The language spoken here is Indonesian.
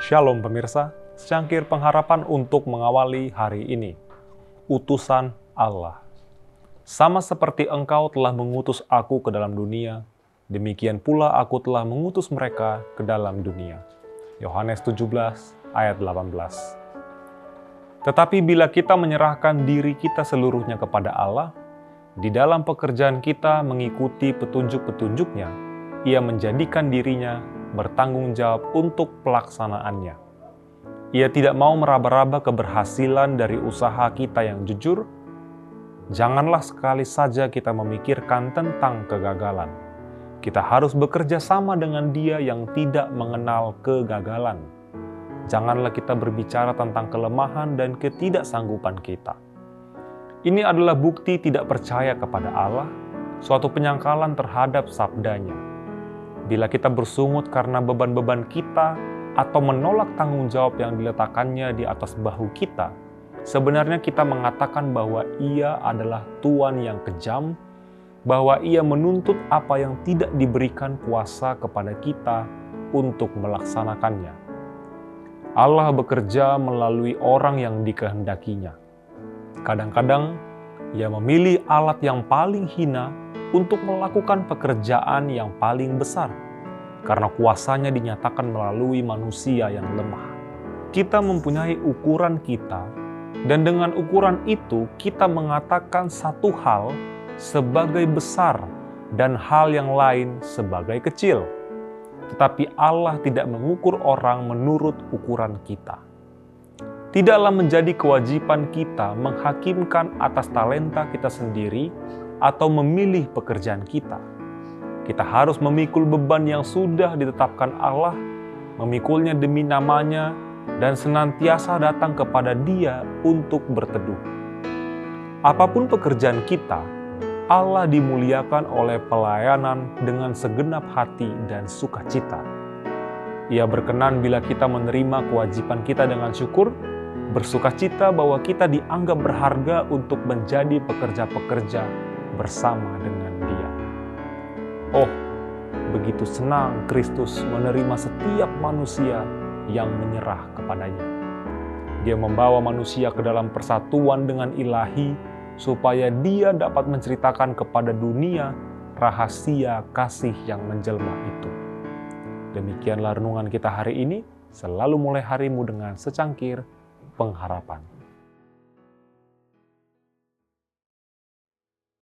Shalom pemirsa, secangkir pengharapan untuk mengawali hari ini. Utusan Allah. Sama seperti engkau telah mengutus aku ke dalam dunia, demikian pula aku telah mengutus mereka ke dalam dunia. Yohanes 17 ayat 18. Tetapi bila kita menyerahkan diri kita seluruhnya kepada Allah, di dalam pekerjaan kita mengikuti petunjuk-petunjuknya, ia menjadikan dirinya bertanggung jawab untuk pelaksanaannya. Ia tidak mau meraba-raba keberhasilan dari usaha kita yang jujur. Janganlah sekali saja kita memikirkan tentang kegagalan. Kita harus bekerja sama dengan Dia yang tidak mengenal kegagalan. Janganlah kita berbicara tentang kelemahan dan ketidaksanggupan kita. Ini adalah bukti tidak percaya kepada Allah, suatu penyangkalan terhadap sabdanya Bila kita bersungut karena beban-beban kita atau menolak tanggung jawab yang diletakkannya di atas bahu kita, sebenarnya kita mengatakan bahwa Ia adalah Tuhan yang kejam, bahwa Ia menuntut apa yang tidak diberikan kuasa kepada kita untuk melaksanakannya. Allah bekerja melalui orang yang dikehendakinya. Kadang-kadang Ia memilih alat yang paling hina untuk melakukan pekerjaan yang paling besar, karena kuasanya dinyatakan melalui manusia yang lemah. Kita mempunyai ukuran kita, dan dengan ukuran itu kita mengatakan satu hal sebagai besar dan hal yang lain sebagai kecil. Tetapi Allah tidak mengukur orang menurut ukuran kita. Tidaklah menjadi kewajiban kita menghakimkan atas talenta kita sendiri atau memilih pekerjaan kita. Kita harus memikul beban yang sudah ditetapkan Allah, memikulnya demi namanya, dan senantiasa datang kepada Dia untuk berteduh. Apa pun pekerjaan kita, Allah dimuliakan oleh pelayanan dengan segenap hati dan sukacita. Ia berkenan bila kita menerima kewajiban kita dengan syukur, bersukacita bahwa kita dianggap berharga untuk menjadi pekerja-pekerja bersama dengan Dia. Oh, begitu senang Kristus menerima setiap manusia yang menyerah kepadanya. Dia membawa manusia ke dalam persatuan dengan ilahi, supaya dia dapat menceritakan kepada dunia rahasia kasih yang menjelma itu. Demikianlah renungan kita hari ini, selalu mulai harimu dengan secangkir pengharapan.